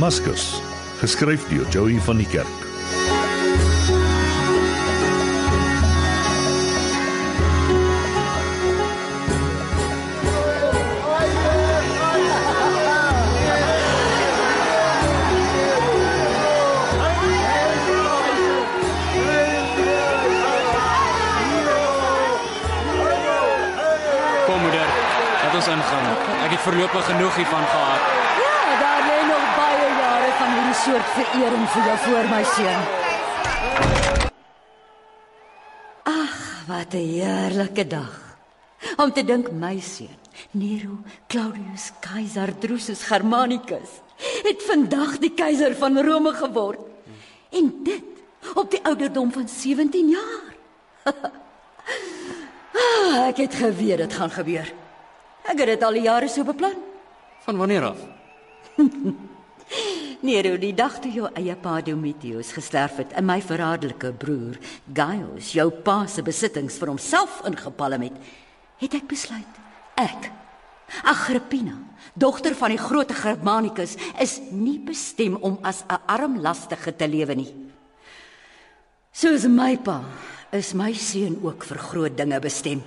Damascus, geskryf deur Joey van die Kerk. Kom moeder, laat ons ingaan. Ek het voorlopig genoeg hiervan gehad. Ja, daar lê nog baie jare van hierdie soort verering vir jou voor my seun. Ag, wat 'n heerlike dag. Om te dink my seun, Nero Claudius Caesar Drusus Germanicus, het vandag die keiser van Rome geword. En dit op die ouderdom van 17 jaar. ah, ek het geweet dit gaan gebeur. Ek het dit al jare so beplan. Van wanneer af? Nero, die dag toe jou eie pa Domitius gesterf het en my verraderlike broer Gaius jou pa se besittings vir homself ingepalm het, het ek besluit ek Agrippina, dogter van die groot Germanicus, is nie bestem om as 'n arm lastige te lewe nie. Soos my pa, is my seun ook vir groot dinge bestem.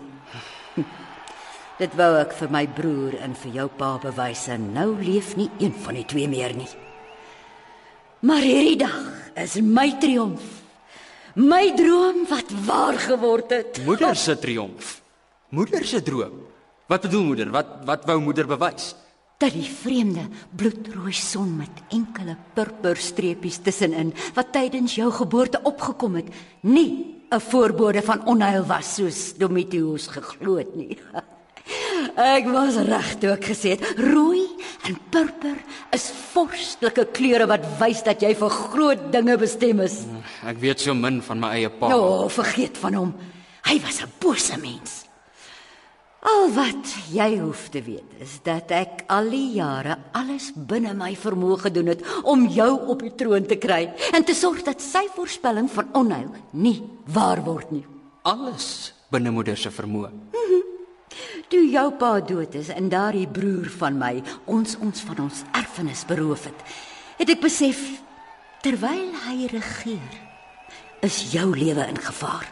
Dit wou ek vir my broer en vir jou pa bewys en nou leef nie een van die twee meer nie. Maar hierdie dag is my triomf. My droom wat waar geword het. Moeder se triomf. Moeder se droom. Wat bedoel moeder? Wat wat wou moeder bewys? dat die vreemde bloedrooi son met enkele purperstreepies tussenin wat tydens jou geboorte opgekom het, nie 'n voorbode van onheil was soos Domitius geglo het nie. Ek was reg toe ek gesê het rooi en purper is vorstelike kleure wat wys dat jy vir groot dinge bestem is. Ek weet so min van my eie pa. O, oh, vergeet van hom. Hy was 'n bose mens. Al wat jy hoef te weet is dat ek al die jare alles binne my vermoë gedoen het om jou op die troon te kry en te sorg dat sy voorspelling van onheil nie waar word nie. Alles binne moeder se vermoë. Toe jou pa dood is en daardie broer van my ons ons van ons erfenis beroof het, het ek besef terwyl hy regeer, is jou lewe in gevaar.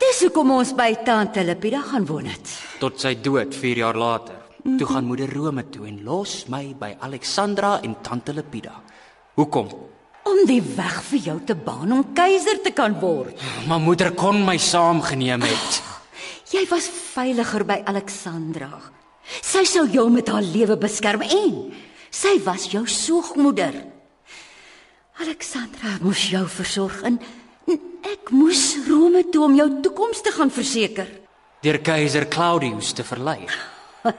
Dis hoekom ons by tante Lepida gaan woon het. Tot sy dood 4 jaar later. Toe gaan moeder Rome toe en los my by Alexandra en tante Lepida. Hoekom? Om die weg vir jou te baan om keiser te kan word. Maar moeder kon my saamgeneem het. Jy was veiliger by Alexandra. Sy sou jou met haar lewe beskerm en sy was jou soogmoeder. Alexandra moes jou versorg en ek moes Rome toe om jou toekoms te gaan verseker. Deur keiser Claudius te verlei.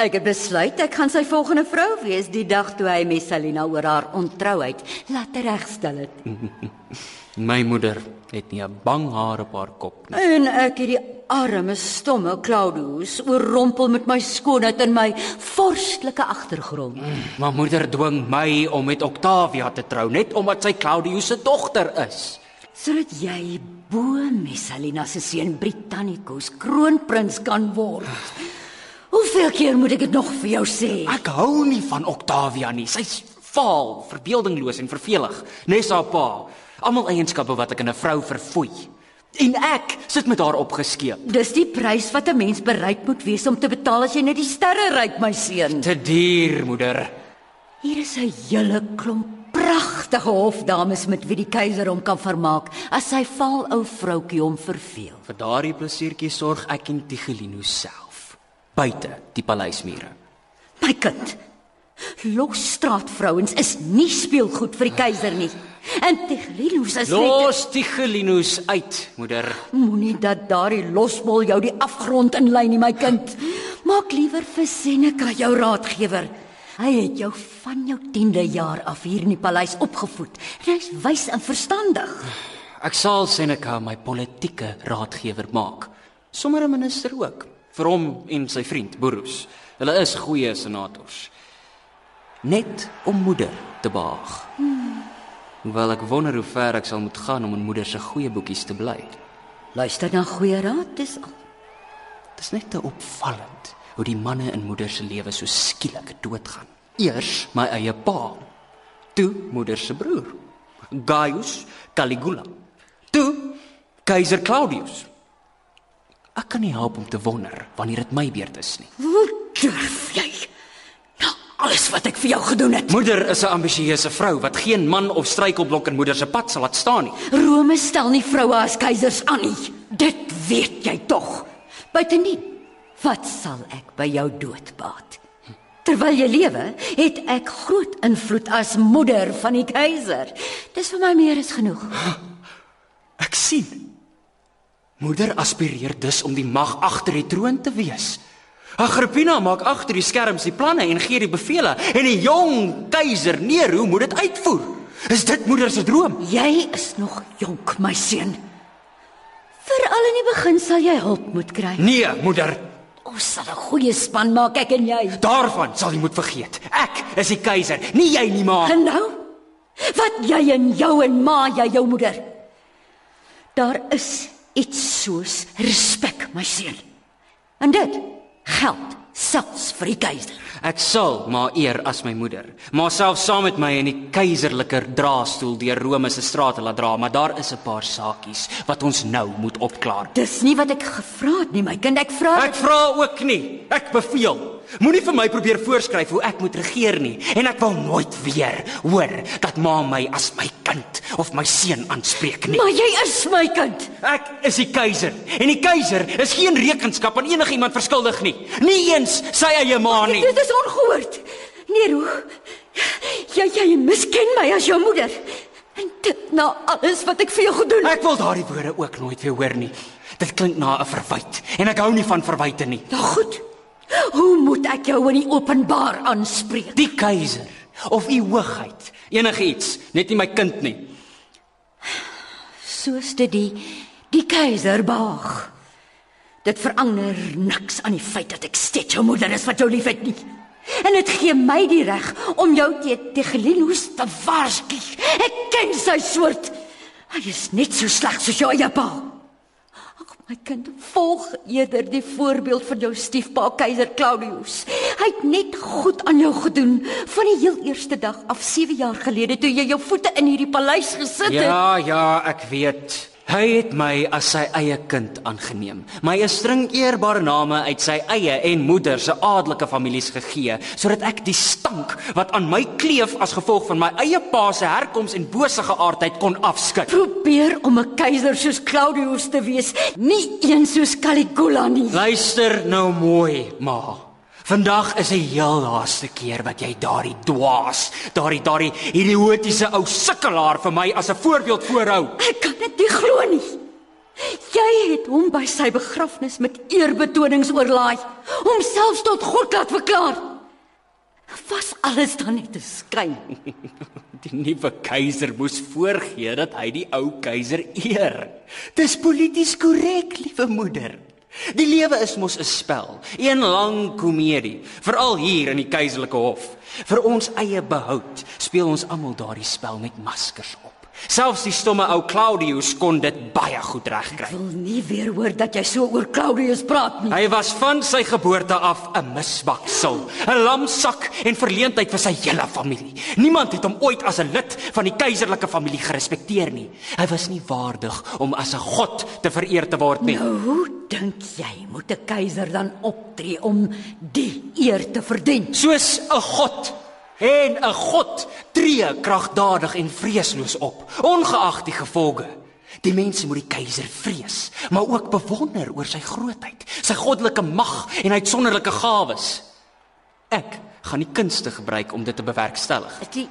Ek het besluit ek gaan sy volgende vrou wees die dag toe hy Messalina oor haar ontrouheid laat regstel het. My moeder het nie 'n bang haar op haar kop nie. En ek het die arme stomme Claudius oorrompel met my skoonheid en my vorstelike agtergrond. Maar moeder dwing my om met Octavia te trou net omdat sy Claudius se dogter is. sodat jy bo Messalina se seun Britannicus kroonprins kan word. Hoeveel keer moet ek dit nog vir jou sê? Ek hou nie van Octavia nie. Sy's vaal, verbeeldingloos en vervelig, nes haar pa. Almal eienskappe wat ek in 'n vrou verfoei. En ek sit met haar opgeskeep. Dis die prys wat 'n mens bereid moet wees om te betaal as jy net die sterre ryk, my seun. Te duur, moeder. Hier is 'n hele klomp pragtige hofdames met wie die keiser hom kan vermaak as sy vaal ou vroutjie hom verveel. Vir daardie plesiertjie sorg ek en Tigellino self, buite die paleismure. My kind, los straatvrouens is nie speelgoed vir die keiser nie. En Tiglinus is Los Tigellinus uit, moeder. moenie dat daardie losbol jou die afgrond inlei nie, my kind. Maak liewer vir Seneca jou raadgewer. Hy het jou van jou 10de jaar af hier in die paleis opgevoed. Hy's wys en verstandig. Ek sal Seneca my politieke raadgewer maak. Sommige 'n minister ook, vir hom en sy vriend Burrus. Hulle is goeie senators. Net om moeder te behaag. Hoewel ek wonder hoe ver ek sal moet gaan om in moeder se goeie boekies te bly. Luister na goeie raad, dis al. Dit is net te opvallend hoe die manne in moeder se lewe so skielik doodgaan. Eers my eie pa, toe moeder se broer, Gaius Caligula. Toe keiser Claudius. Ek kan nie help om te wonder wanneer dit my beurt is nie. Hoe durf jy? Alles wat ek vir jou gedoen het. Moeder is 'n ambisieuse vrou wat geen man of struikelblok in moeder se pad sal laat staan nie. Rome stel nie vroue as keisers aan nie. Dit weet jy tog. Buitendien, wat sal ek by jou dood baat? Terwyl jy lewe, het ek groot invloed as moeder van die keiser. Dis vir my meer as genoeg. Ek sien. Moeder aspireer dus om die mag agter die troon te wees. Agrippina maak agter die skerms die planne en gee die bevele en die jong keiser Nero moet dit uitvoer. Is dit moeder se droom? Jy is nog jonk, my seun. Veral in die begin sal jy hulp moet kry. Nee, moeder, Ons sal 'n goeie span maak, ek en jy. daarvan sal jy moet vergeet. Ek is die keiser, nie jy nie, ma. En nou? Wat jy en jou en ma, jy jou moeder. Daar is iets soos respek, my seun. En dit geld selfs vir die keiser. Ek sal maar eer as my moeder, maar self saam met my in die keiserlike draagstoel deur Rome se strate laat dra, maar daar is 'n paar saakies wat ons nou moet opklaar. Dis nie wat ek gevra het nie, my kind, ek vra Ek vra ook nie, ek beveel. Moenie vir my probeer voorskryf hoe ek moet regeer nie en ek wil nooit weer hoor dat ma my as my kind of my seun aanspreek nie. Maar jy is my kind. Ek is die keiser en die keiser is geen rekenskap aan enigiemand verskuldig nie, nie eens sy eie ma nie. Dit is ongehoord. Nero, jy jy misken my as jou moeder. En dit na alles wat ek vir jou gedoen het. Ek wil daardie woorde ook nooit weer hoor nie. Dit klink na 'n verwyt en ek hou nie van verwyte nie. Nou goed. Hoe moet ek jou in die openbaar aanspreek? Die keiser of u hoogheid, enigiets, net nie my kind nie. Soos dit die die keiser baag. Dit verander niks aan die feit dat ek steeds jou moeder is wat jou liefhet nie. En dit gee my die reg om jou te te Gelinus te waarsku. Ek ken sy soort. Hy is net so sleg soos jou pa. Ag my kind, volg eerder die voorbeeld van jou stiefpa keiser Claudius. Hy het net goed aan jou gedoen van die heel eerste dag af 7 jaar gelede toe jy jou voete in hierdie paleis gesit het. Ja, ja, ek weet. Hy het my as sy eie kind aangeneem. My 'n string eerbare name uit sy eie en moeder se adelike families gegee, sodat ek die stank wat aan my kleef as gevolg van my eie pa se herkoms en bose geaardheid kon afskud. Probeer om 'n keiser soos Claudius te wees, nie een soos Caligula nie. Luister nou mooi, ma. Vandag is 'n heel laaste keer wat jy daardie dwaas, daardie daardie idiotiese ou sukkelaar vir my as 'n voorbeeld voorhou. Ek kan dit nie glo nie. Jy het hom by sy begrafnis met eerbetonings oorlaai, homself tot God laat verklaar. Was alles dan net 'n skyn? Die nuwe keiser moes voorgee dat hy die ou keiser eer. Dis polities korrek, liewe moeder. Die lewe is mos 'n spel, een lang komedie, veral hier in die keiserlike hof. Vir ons eie behoud speel ons almal daardie spel met maskers op. Selfs die stomme ou Claudius kon dit baie goed regkry. Wil nie weer hoor dat jy so oor Claudius praat nie. Hy was van sy geboorte af 'n misbaksel, 'n lamsak en verleentheid vir sy hele familie. Niemand het hom ooit as 'n lid van die keiserlike familie gerespekteer nie. Hy was nie waardig om as 'n god te vereer te word nie. Nou, hoe dink jy moet 'n keiser dan optree om die eer te verdien? Soos 'n god. En 'n god tree kragtadig en vreesloos op, ongeag die gevolge. Die mense moet die keiser vrees, maar ook bewonder oor sy grootheid, sy goddelike mag en uitsonderlike gawes. Ek gaan die kunste gebruik om dit te bewerkstellig. Die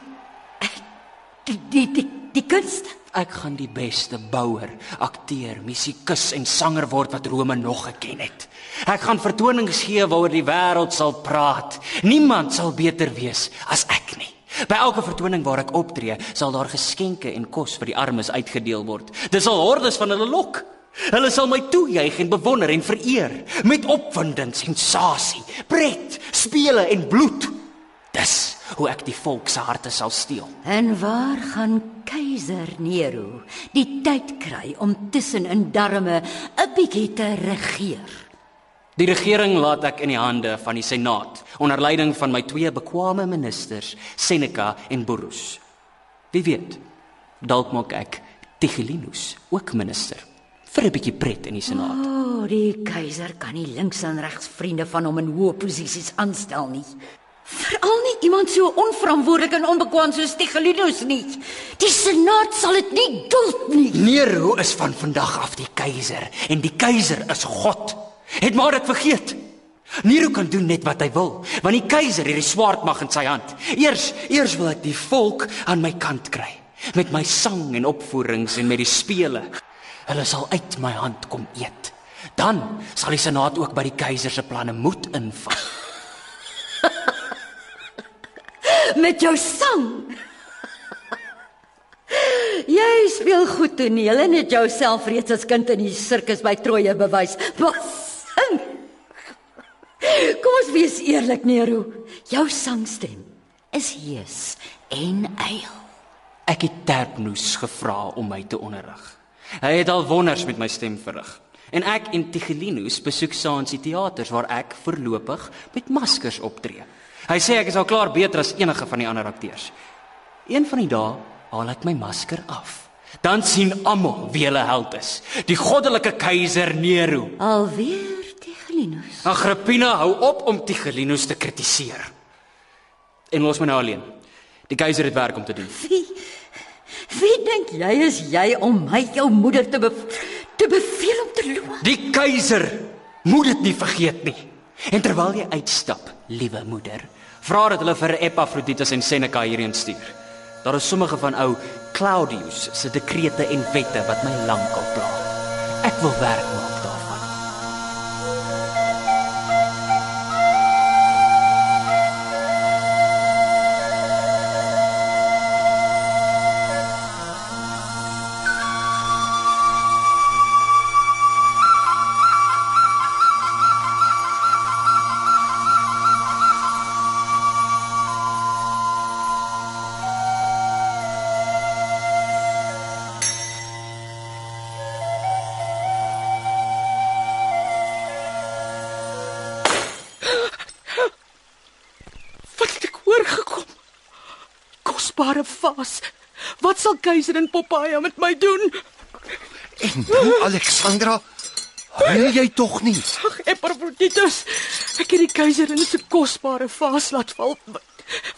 die die die, die kunst. Ek gaan die beste bouer, akteur, musikus en sanger word wat Rome nog geken het. Ek gaan vertonings gee waaroor die wêreld sal praat. Niemand sal beter wees as ek nie. By elke vertoning waar ek optree, sal daar geskenke en kos vir die armes uitgedeel word. Dit sal hordes van hulle lok. Hulle sal my toejuig en bewonder en vereer met opwinding, sensasie, pret, spele en bloed. Dis hoe ek die volk se harte sal steel. En waar gaan keiser Nero die tyd kry om tussen in darme 'n bietjie te regeer? Die regering laat ek in die hande van die Senaat onder leiding van my twee bekwame ministers, Seneca en Burrus. Wie weet, dalk maak ek Tigelinus ook minister vir 'n bietjie pret in die Senaat. O, oh, die keiser kan nie links en regs vriende van hom in hoë posisies aanstel nie. Veral nie iemand so onverantwoordelik en onbekwaam soos Tigelinus nie. Die senaat sal dit nie duld nie. Nero is van vandag af die keiser en die keiser is God. Het maar dit vergeet. Nero kan doen net wat hy wil, want die keiser het die swaard mag in sy hand. Eers, eers wil ek die volk aan my kant kry met my sang en opvoerings en met die spele. Hulle sal uit my hand kom eet. Dan sal die senaat ook by die keiser se planne moet inval. Met jou sang. Jy speel goed toneel en het jouself reeds as kind in die sirkus by Troje bewys. Maar sing. Kom ons wees eerlik, Nero. Jou sangstem is hees en eil. Ek het Terpnus gevra om my te onderrig. Hy het al wonders met my stem verrig. En ek en Tigelinus besoek saans die teaters waar ek voorlopig met maskers optree. Hy sê ek is al klaar beter as enige van die ander akteurs. Een van die dae haal ek my masker af. Dan sien almal wie hulle held is. Die goddelike keiser Nero. Alweer Tigelinus. Agrippina hou op om Tigelinus te kritiseer. En los my nou alleen. Die keiser het werk om te doen. Wie Wie dink jy is jy om my jou moeder te be, te beveel om te loop? Die keiser moet dit nie vergeet nie. En terwyl jy uitstap, liewe moeder, vra dat hulle vir Epaphroditus en Seneca hierheen stuur. Daar is sommige van ou Claudius se dekrete en wette wat my lankal pla. Ek wil werk maak Keiser en Popeye met my doen? En nou Alexandra, huil jy tog nie? Ag, Epaphroditus. Ek het die keiser in sy kosbare vas laat val.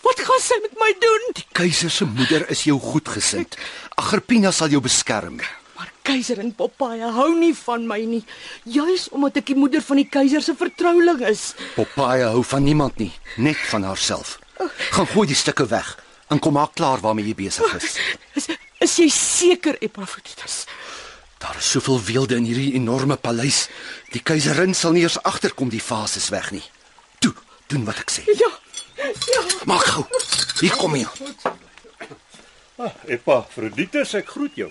Wat, gaan sy met my doen? Keiser se moeder is jou goedgesind. Agrippina sal jou beskerm. Maar keiser en Popeye hou nie van my nie, juis omdat ek die moeder van die keiser se vertrouling is. Popeye hou van niemand nie, net van haarself. Gaan gooi die stukke weg en kom maak klaar waarmee jy besig is. Is, is jy seker, Epaphroditus? Daar is soveel weelde in hierdie enorme paleis. Die keiserin sal nie eers agterkom die vases weg nie. Toe, doen wat ek sê. Ja. Ja. Maak gou. Hier kom jy. Ah, Epaphroditus, ek groet jou.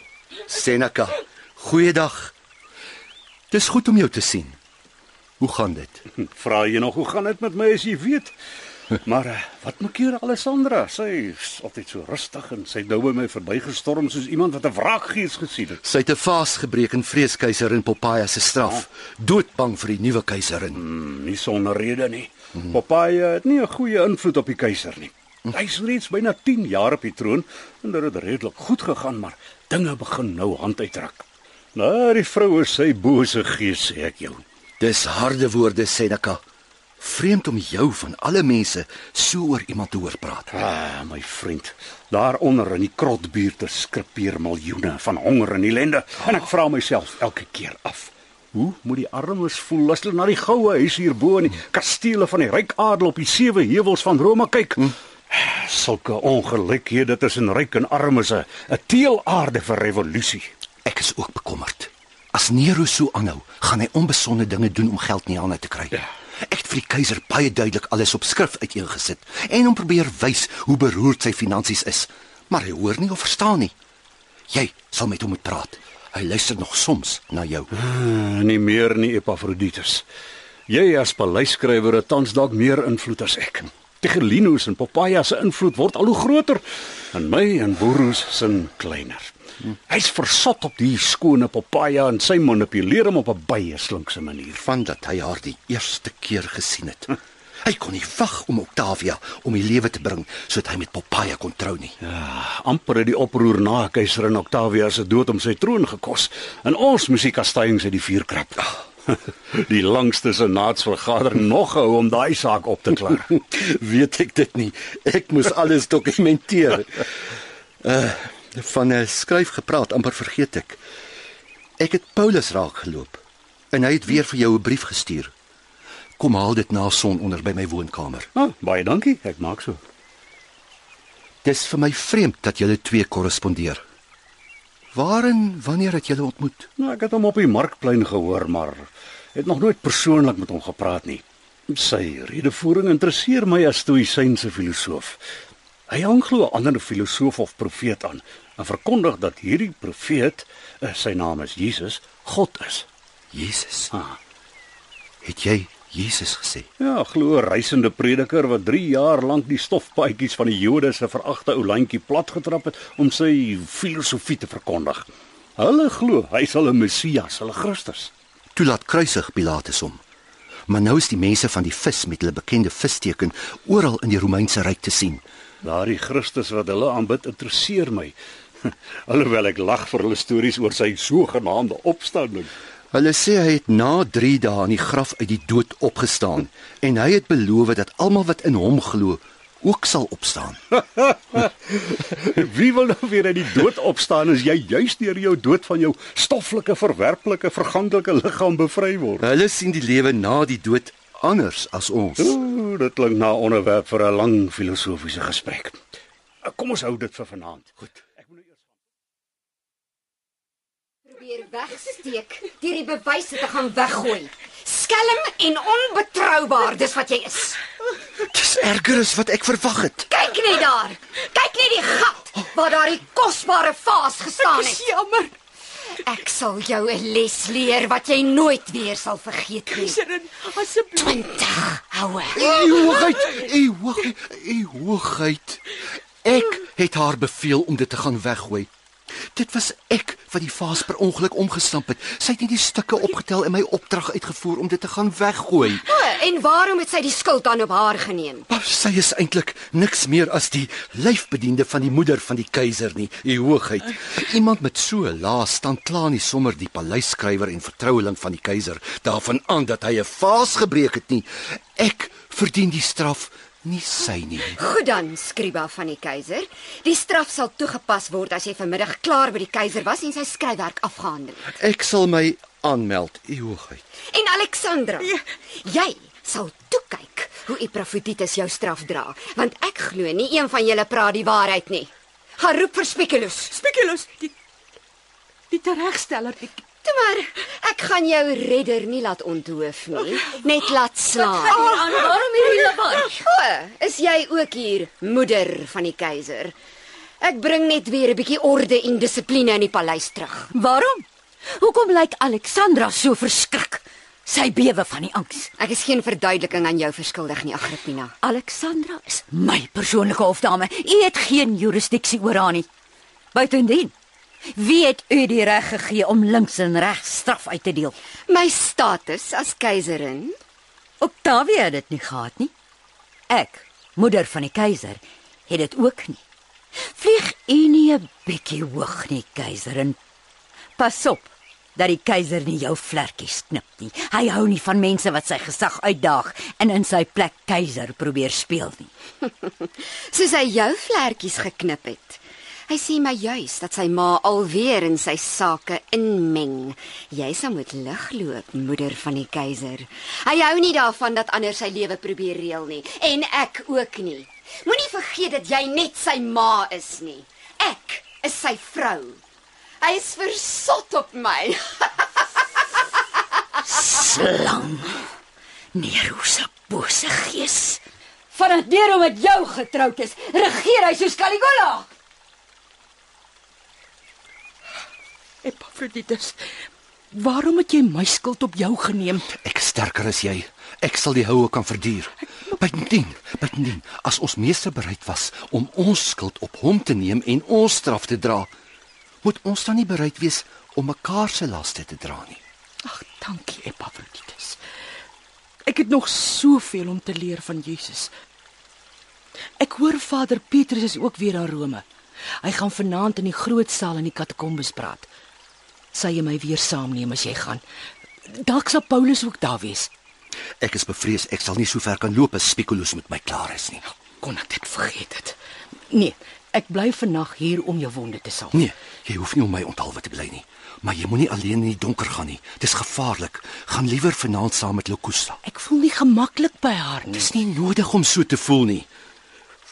Seneca, goeiedag. Dis goed om jou te sien. Hoe gaan dit? Vra jy nog hoe gaan dit met my as jy weet? Maar uh, wat maak hier Alessandra? Sy is altyd so rustig en sy het nou by my verbygestorm soos iemand wat 'n wraakgees gesien het. Sy het 'n vaas gebreek en vrees keiserin Popeye se straf. Doodbang vir die nuwe keiserin. Hmm, nie sonder rede nie. Hmm. Popeye het nie 'n goeie invloed op die keiser nie. Hy is reeds byna 10 jaar op die troon en dit het redelik goed gegaan, maar dinge begin nou hand uitdruk. Nou, die vrou is sy bose gees, sê ek jou. Dis harde woorde, Seneca. Vreemd om jou van alle mense so oor iemand te hoor praat. Ah, my vriend, daaronder in die krotbuurte skrepeer miljoene van honger en ellende en ek vra myself elke keer af. Hoe moet die armes voel as hulle na die goue huis hierbo in die kastele van die ryk adel op die sewe heuwels van Rome kyk? Hm? Sulke ongelykhede tussen ryk en arm is 'n 'n teelaarde vir revolusie. Ek is ook bekommerd. As Nero so aanhou, gaan hy onbesonde dinge doen om geld in die hande te kry. Ja. Ek het vir die keiser baie duidelik alles op skrif uiteengesit en hom probeer wys hoe beroerd sy finansies is, maar hy hoor nie of verstaan nie. Jy sal met hom moet praat. Hy luister nog soms na jou. Ah, nie meer nie Epaphroditus. Jy as paleisskrywer het tans dalk meer invloed as ek. Tigelinus en Popeye se invloed word al hoe groter en my en Burrus se kleiner. Hy's versot op die skone papaja en sy manipuleer hom op 'n baie slinkse manier. Van dat hy haar die eerste keer gesien het. Hy kon nie wag om Octavia om die lewe te bring sodat hy met Popeye kon trou nie. Ja, amper het die oproer na keiserin Octavia se dood om sy troon gekos. En ons musiekkastyings uit die vuur krap. Die langste senaatsvergadering nog hou om daai saak op te klaar. Weet ek dit nie. Ek moes alles dokumenteer. Uh van 'n skryf gepraat, amper vergeet ek. Ek het Paulus raak geloop en hy het weer vir jou 'n brief gestuur. Kom haal dit na son onder by my woonkamer. Ah, baie dankie, ek maak so. Dis vir my vreemd dat julle twee korrespondeer. Waar en wanneer het julle ontmoet? Nou, ek het hom op die markplein gehoor, maar het nog nooit persoonlik met hom gepraat nie. Sy redevoering interesseer my as stoïsynse filosoof. Hy hang glo 'n ander filosoof of profeet aan en verkondig dat hierdie profeet, eh, sy naam is Jesus, God is. Jesus. Ah. Het jy Jesus gesê? Ja, glo reisende prediker wat 3 jaar lank die stofpaadjies van die Jode se veragte ou landjie platgetrap het om sy filosofie te verkondig. Hulle glo hy sal 'n Messias, hulle Christus. Toe laat kruisig Pilatus hom. Maar nou is die mense van die vis met hulle bekende visteken oral in die Romeinse ryk te sien. Daardie Christus wat hulle aanbid, interesseer my. Alhoewel ek lag vir hulle stories oor sy sogenaamde opstanding. Hulle sê hy het na 3 dae in die graf uit die dood opgestaan en hy het beloof dat almal wat in hom glo ook sal opstaan. Wie wil nou weer uit die dood opstaan as jy juis deur jou dood van jou stoffelike, verwerplike, vergandelike liggaam bevry word? Hulle sien die lewe na die dood anders as ons. Ooh, dit klink na 'n onderwerp vir 'n lang filosofiese gesprek. Kom ons hou dit vir vanaand. Goed. Ek moet nou eers probeer wegsteek deur die bewyse te gaan weggooi. Skelm en onbetroubaar, dis wat jy is. Dis erger as wat ek verwag het. Kyk net daar. Kyk net die gat waar daardie kosbare vaas gestaan Dis het. jammer. Ek sal jou 'n les leer wat jy nooit weer sal vergeet nie. Keiserin, asseblief. 20 houe. U hoogheid, u hoogheid, u hoogheid. Ek het haar beveel om dit te gaan weggooi. Dit was ek wat die vaas per ongeluk omgestamp het. Sy het nie die stukke opgetel en my opdrag uitgevoer om dit te gaan weggooi. O, en waarom het sy die skuld dan op haar geneem? Maar sy is eintlik niks meer as die lyfbediende van die moeder van die keiser nie, u hoogheid. Iemand met so 'n lae stand kla nie sommer die paleisskrywer en vertroueling van die keiser daarvan aan dat hy 'n vaas gebreek het nie. Ek verdien die straf, nie sy nie. Goed dan, skryba van die keiser. Die straf sal toegepas word as jy vanmiddag klaar by die keiser was en sy skryfwerk afgehandel het. Ek sal my aanmeld, u hoogheid. En Alexandra, jy sal toe kyk hoe Epafroditus jou straf dra, want ek glo nie een van julle praat die waarheid nie. Gaan roep vir Speculus. Speculus, die die teregsteller. Die, Toe maar, ek gaan jou redder nie laat onthoof nie, net laat slaan. Aan waarom hierdie lawaai? O, is jy ook hier, moeder van die keiser? Ek bring net weer 'n bietjie orde en dissipline in die paleis terug. Waarom? Hoekom lyk Alexandra so verskrik? Sy bewe van die angs. Ek is geen verduideliking aan jou verskuldig nie, Agrippina. Alexandra is my persoonlike hofdame. U het geen jurisdiksie oor haar nie. Buitendien, wie het u die reg gegee om links en regs straf uit te deel? My status as keiserin Octavia het dit nie gehad nie. Ek, moeder van die keiser, het dit ook nie. Vlieg u nie 'n bietjie hoog nie, keiserin. Pas op dat die keiser nie jou vlekkies knip nie. Hy hou nie van mense wat sy gesag uitdaag en in sy plek keiser probeer speel nie. soos hy jou vlekkies geknip het. Hy sê my juis dat sy ma alweer in sy sake inmeng. Jy sal moet lig loop, moeder van die keiser. Hy hou nie daarvan dat ander sy lewe probeer reël nie en ek ook nie. Moenie vergeet dat jy net sy ma is nie. Ek is sy vrou. Hy is versot op my. Slang. Nero se bose gees. Vandat Nero met jou getroud is, regeer hy soos Caligula. Epafroditus, waarom het jy my skuld op jou geneem? Ek sterker as jy. Ek sal die houe kan verduur. Bytendien, bytendien, as ons meester bereid was om ons skuld op hom te neem en ons straf te dra, Moet ons dan nie bereid wees om mekaar se laste te dra nie? Ag, dankie Epaphroditus. Ek het nog soveel om te leer van Jesus. Ek hoor Vader Petrus is ook weer in Rome. Hy gaan vanaand in die groot saal in die katakombes praat. Sy jy my weer saamneem as jy gaan. Dalk sal Paulus ook daar wees. Ek is bevrees ek sal nie so ver kan loop as Spekulus met my klaar is nie. Kon ek dit vergeet het? Nee, ek bly vannag hier om jou wonde te salf. Nee, jy hoef nie om my onthaalwe te bly nie. Maar jy moenie alleen in die donker gaan nie. Dis gevaarlik. Gaan liewer vanaand saam met Lokusta. Ek voel nie gemaklik by haar nie. Dis nie nodig om so te voel nie.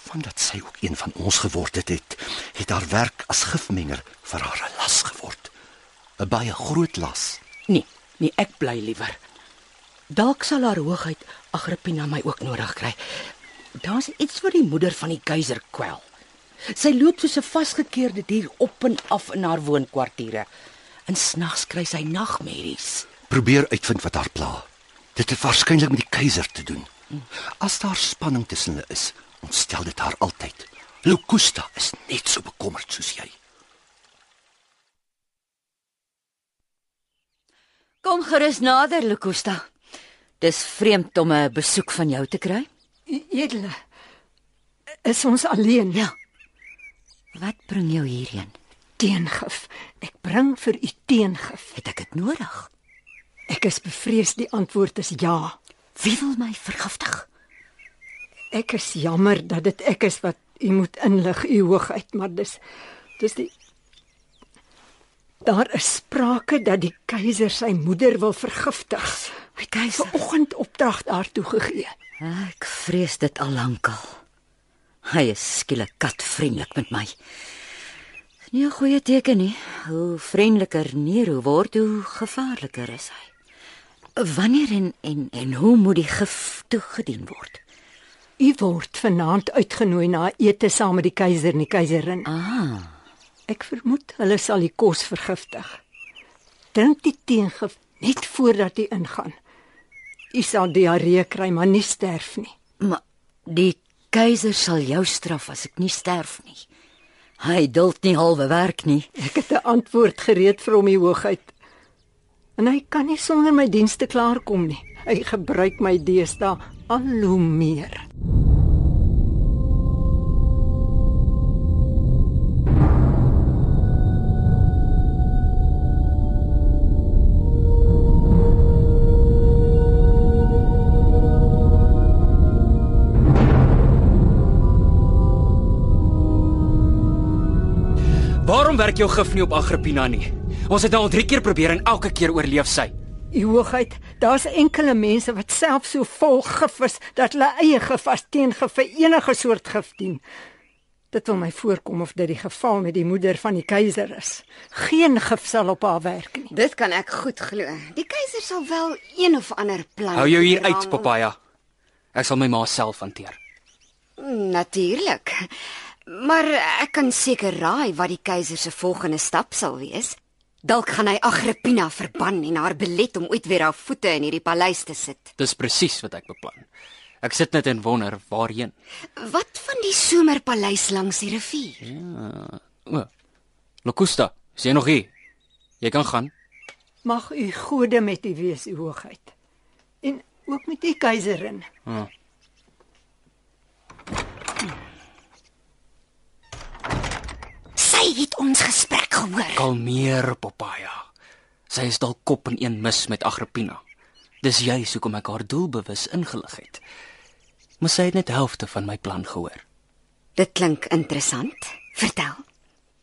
Vandat sy ook een van ons geword het, het, het haar werk as gifmenger vir haar 'n las geword. 'n Baie groot las. Nee, nee, ek bly liewer. Dalk sal haar hoogheid Agrippina my ook nodig kry. Daar's iets wat die moeder van die keiser kwel. Sy loop soos 'n vasgekeerde dier op en af in haar woonkwartiere. En snags kry sy nagmerries. Probeer uitvind wat haar pla. Dit het waarskynlik met die keiser te doen. As daar spanning tussen hulle is, ontstel dit haar altyd. Locusta is net so bekommerd soos jy. Kom gerus nader, Lukusta. Dis vreemd om 'n besoek van jou te kry. Edele. Is ons alleen? Ja. Wat bring jou hierheen? Teengif. Ek bring vir u teengif. Het ek dit nodig? Ek is bevrees die antwoord is ja. Wie wil my vergiftig? Ek is jammer dat dit ek is wat u moet inlig, u hoogheid, maar dis dis die Daar is sprake dat die keiser sy moeder wil vergiftig. My keiser. Vanoggend opdrag daartoe gegee. Ek vrees dit al lankal. Hy is skielik katvriendelik met my. Dis nie 'n goeie teken nie. Hoe vriendeliker Nero word, hoe gevaarliker is hy. Wanneer en en en hoe moet die gif toegedien word? U word vanaand uitgenooi na ete saam met die keiser en die keiserin. Ah, Ek vermoed hulle sal die kos vergiftig. Drink die teengif net voordat u ingaan. U sal diarree kry, maar nie sterf nie. maar die keiser sal jou straf as ek nie sterf nie. Hy duld nie halwe werk nie. Ek het 'n antwoord gereed vir hom, u hoogheid. En hy kan nie sonder my dienste klaarkom nie. Hy gebruik my deesdae al hoe meer. Waarom werk jou gif nie op Agrippina nie? Ons het nou al 3 keer probeer en elke keer oorleef sy. U hoogheid, daar's enkele mense wat self so vol gif is dat hulle eie gif as teengif vir enige soort gif dien. Dit wil my voorkom of dit die geval met die moeder van die keiser is. Geen gif sal op haar werk nie. Dit kan ek goed glo. Die keiser sal wel een of ander plan Hou jou hier bedrang. uit, Papaya. Ek sal my ma self hanteer. Natuurlik. Maar ek kan seker raai wat die keiser se volgende stap sal wees. Dalk gaan hy Agrippina verban en haar belet om ooit weer haar voete in hierdie paleis te sit. Dis presies wat ek beplan. Ek sit net en wonder waarheen. Wat van die somerpaleis langs die rivier? O. Locusta, is jy nog hier? Jy kan gaan. Mag u gode met u wees, u hoogheid. En ook met die keiserin. Sy het ons gesprek gehoor. Kalmeer, Papaya. Sy is dalk kop in een mis met Agrippina. Dis juis hoekom ek haar doelbewus ingelig het. Maar sy het net helfte van my plan gehoor. Dit klink interessant. Vertel.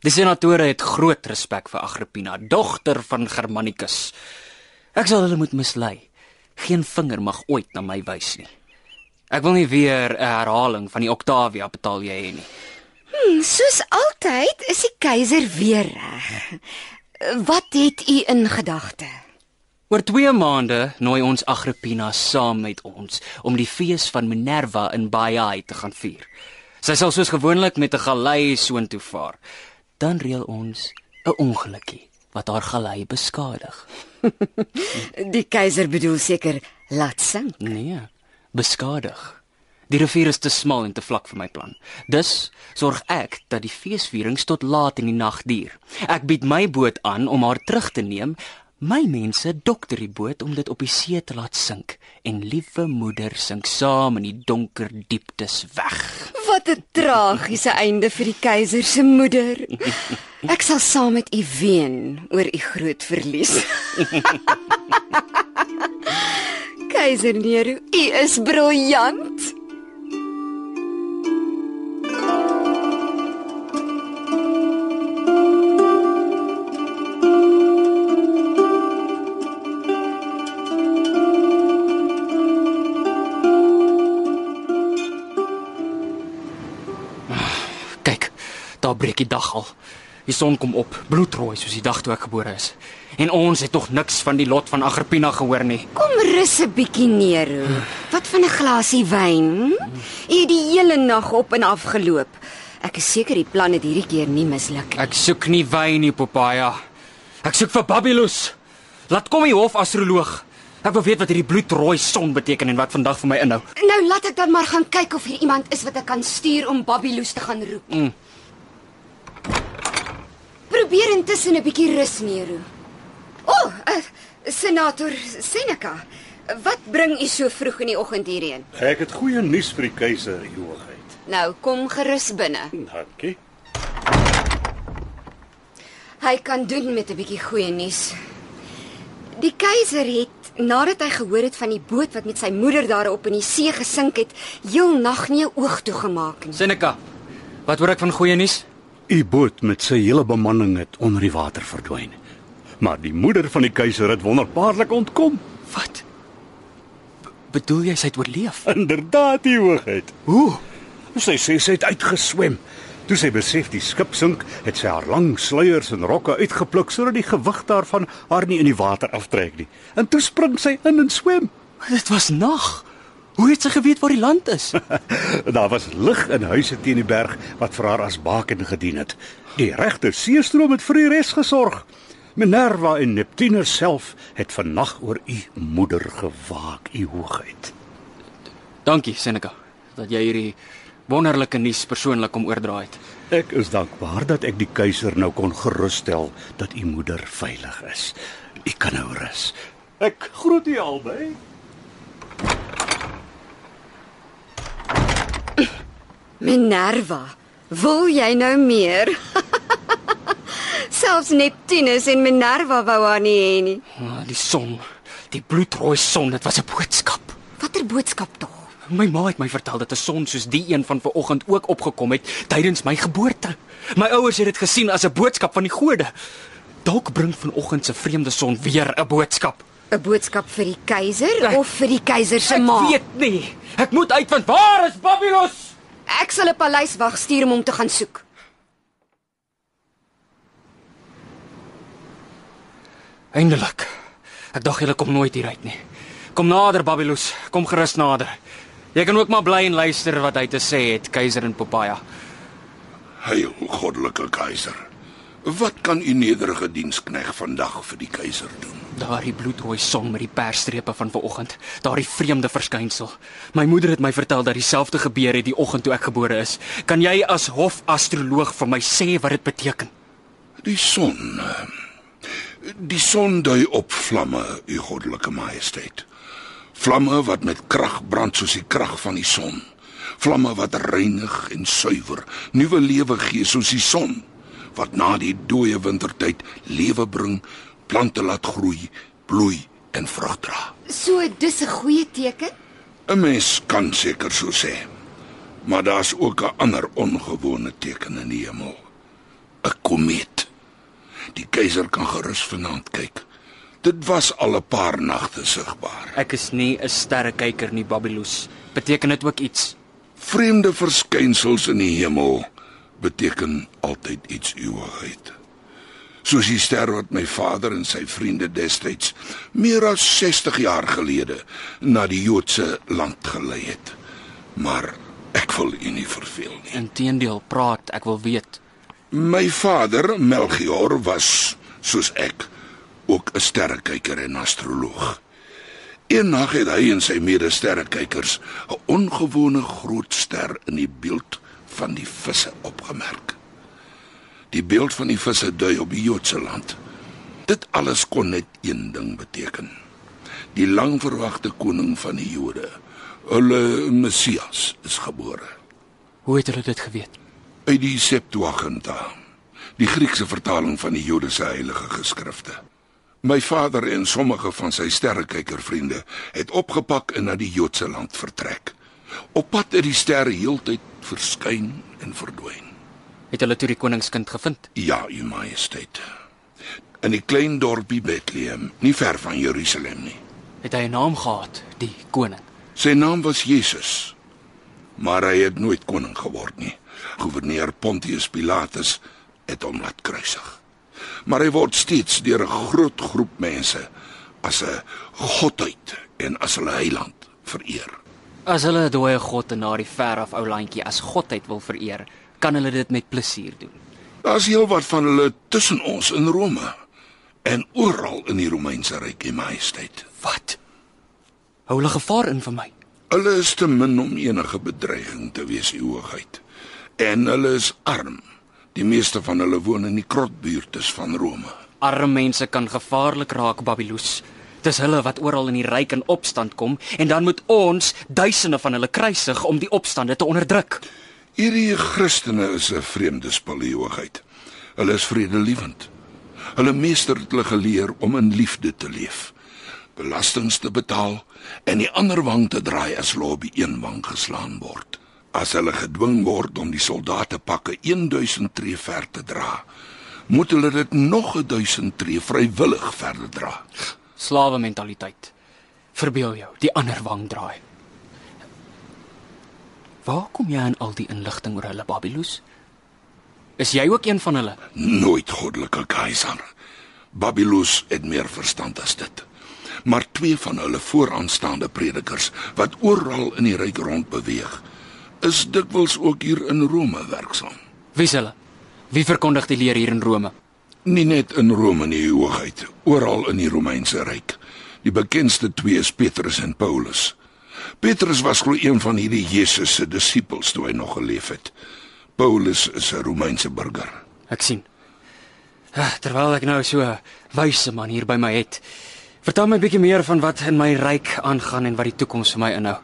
Die senatore het groot respek vir Agrippina, dogter van Germanicus. Ek sal hulle moet mislei. Geen vinger mag ooit na my wys nie. Ek wil nie weer 'n herhaling van die Octavia betaal jy hê nie. Soos altyd is die keiser weer reg. Wat het u in gedagte? Oor 2 maande nooi ons Agrippina saam met ons om die fees van Minerva in Baiae te gaan vier. Sy sal soos gewoonlik met 'n galei soontoe vaar. Dan reël ons 'n ongelukkie wat haar galei beskadig. Die keiser bedoel seker laat sink. Nee, beskadig. Die rivier is te smal en te vlak vir my plan. Dus sorg ek dat die feesvierings tot laat in die nag duur. Ek bied my boot aan om haar terug te neem. My mense dokter die boot om dit op die see te laat sink en liewe moeder sink saam in die donker dieptes weg. Wat 'n tragiese einde vir die keiser se moeder. Ek sal saam met u ween oor u groot verlies. keiser Nero, u is briljant. Daar breek die dag al. Die son kom op, bloedrooi soos die dag toe ek gebore is. En ons het nog niks van die lot van Agrippina gehoor nie. Kom rus 'n bietjie Nero. Wat van 'n glasie wyn? U het die hele nag op en af geloop. Ek is seker die plan het hierdie keer nie misluk nie. Ek soek nie wyn nie, Popaya. Ek soek vir Babylus. Laat kom die hofastroloog. Ek wil weet wat hierdie bloedrooi son beteken en wat vandag vir my inhou. Nou laat ek dan maar gaan kyk of hier iemand is wat ek kan stuur om Babylus te gaan roep. Mm. Probeer intussen 'n bietjie rus, Nero. O, oh, uh, senator Seneca. Wat bring u so vroeg in die oggend hierheen? Ek het goeie nuus vir die keiser, u hoogheid. Nou, kom gerus binne. Dankie. Hy kan doen met 'n bietjie goeie nuus. Die keiser het nadat hy gehoor het van die boot wat met sy moeder daarop in die see gesink het, heel nag nie 'n oog toegemaak nie. Seneca, wat hoor ek van goeie nuus? U boot met sy hele bemanning het onder die water verdwyn. Maar die moeder van die keiser het wonderbaarlik ontkom. Wat? Bedoel jy sy het oorleef? Inderdaad, u hoogheid. Hoe? Sy sê sy het uitgeswem. Toe sy besef die skip sink, het sy haar lang sluiers en rokke uitgepluk sodat die gewig daarvan haar nie in die water aftrek nie. En toe spring sy in en swem. Dit was nag. Hoe het sy geweet waar die land is? Daar was lig in huise teen die berg wat vir haar as baken gedien het. Die regte seestroom het vir die res gesorg. Minerva en Neptunus self het vannag oor u moeder gewaak, u hoogheid. Dankie, Seneca, dat jy hierdie wonderlike nuus persoonlik kom oordra het. Ek is dankbaar dat ek die keiser nou kon gerusstel dat u moeder veilig is. U kan nou rus. Ek groet u albei. Minerva, wil jy nou meer? Selfs Neptunus en Minerva wou haar nie hê nie. Ah, Die son, die bloedrooi son, dit was 'n boodskap. Watter boodskap tog? My ma het my vertel dat 'n son soos die een van vanoggend ook opgekom het tydens my geboorte. My ouers het dit gesien as 'n boodskap van die gode. Dalk bring vanoggend se vreemde son weer 'n boodskap. 'n Boodskap vir die keiser Ek- of vir die keiser se Ek ma? weet nie. Ek moet uitvind waar is Babylus? Ek sal 'n paleiswag stuur om hom te gaan soek. Eindelik. Ek dink julle kom nooit hier uit nie. Kom nader Babylus, kom gerus nader. Jy kan ook maar bly en luister wat hy te sê het, keiser en Popaya. Heil goddelike keiser. Wat kan u nederige dienskneg vandag vir die keiser doen? Daardie bloedrooi son met die persstrepe van vanoggend, daardie vreemde verskynsel. My moeder het my vertel dat dieselfde gebeur het die oggend toe ek gebore is. Kan jy as hofastroloog vir my sê wat dit beteken? Die son. Die son dui op vlamme, u goddelike majesteit. Vlamme wat met krag brand soos die krag van die son. Vlamme wat reinig en suiwer, nuwe lewe gee soos die son wat na die dooie wintertyd lewe bring, plante laat groei, bloei en vrug dra. So dis 'n goeie teken? 'n Mens kan seker so sê. Maar daar's ook 'n ander ongewone teken in die hemel. 'n Komeet. Die keiser kan gerus vanaand kyk. Dit was al 'n paar nagte sigbaar. Ek is nie 'n sterrekyker nie, Babylus. Beteken dit ook iets? Vreemde verskynsels in die hemel beteken altyd iets eeuwigheid. Soos die ster wat my vader en sy vriende destyds meer as 60 jaar gelede na die Joodse land gelei het. Maar ek wil u nie verveel nie. Inteendeel, praat, ek wil weet. My vader, Melchior, was soos ek ook 'n sterrekyker en astroloog. Eendag het hy en sy medesterrekykers 'n ongewone groot ster in die beeld van die visse opgemerk. Die beeld van die visse dui op die Joodse land. Dit alles kon net een ding beteken. Die langverwagte koning van die Jode, hulle Messias, is gebore. Hoe het hulle dit geweet? Uit die Septuaginta, die Griekse vertaling van die Joodse heilige geskrifte. My vader en sommige van sy sterrekykervriende het opgepak en na die Joodse land vertrek. Op pad het die sterre heeltyd verskyn en verdwyn. Het hulle toe die koningskind gevind? Ja, u majesteit. In die klein dorpie Bethlehem, nie ver van Jerusalem nie. Het hy 'n naam gehad, die koning? Sy naam was Jesus. Maar hy het nooit koning geword nie. Gouverneur Pontius Pilatus het hom laat kruisig. Maar hy word steeds deur 'n groot groep mense as 'n godheid en as hulle heiland vereer. As hulle 'n dooie god en na die ver af ou landjie as godheid wil vereer, kan hulle dit met plesier doen. Daar's heelwat van hulle tussen ons in Rome en oral in die Romeinse ryk, u majesteit. Wat? Hou hulle gevaar in vir my? Hulle is te min om enige bedreiging te wees, u hoogheid. En hulle is arm. Die meeste van hulle woon in die krotbuurtes van Rome. Arme mense kan gevaarlik raak, Babylus. Dis hulle wat oral in die ryk in opstand kom en dan moet ons duisende van hulle kruisig om die opstande te onderdruk. Hierdie Christene is 'n vreemde hoogheid. Hulle is vredelewend. Hulle meester het hulle geleer om in liefde te leef. Belastings te betaal en die ander wang te draai as hulle op die een wang geslaan word. As hulle gedwing word om die soldate pakke 1000 tree ver te dra, moet hulle dit nog 1000 tree vrywillig verder dra. Slawe mentaliteit. Verbeel jou, die ander wang draai. Waar kom jy aan al die inligting oor hulle Babylus? Is jy ook een van hulle? Nooit goddelike keiser. Babylus het meer verstand as dit. Maar twee van hulle vooraanstaande predikers wat oral in die ryk rond beweeg, is dikwels ook hier in Rome werksaam. Wie's hulle? Wie verkondig die leer hier in Rome? Nie net in Rome nie, hoogheid, oral in die Romeinse ryk. Die bekendste twee is Petrus en Paulus. Petrus was glo een van hierdie Jesus se disippels toe hy nog geleef het. Paulus is 'n Romeinse burger. Ek sien. Ah, Terwyl ek nou so 'n wyse man hier by my het, vertel my 'n bietjie meer van wat in my ryk aangaan en wat die toekoms vir my inhou.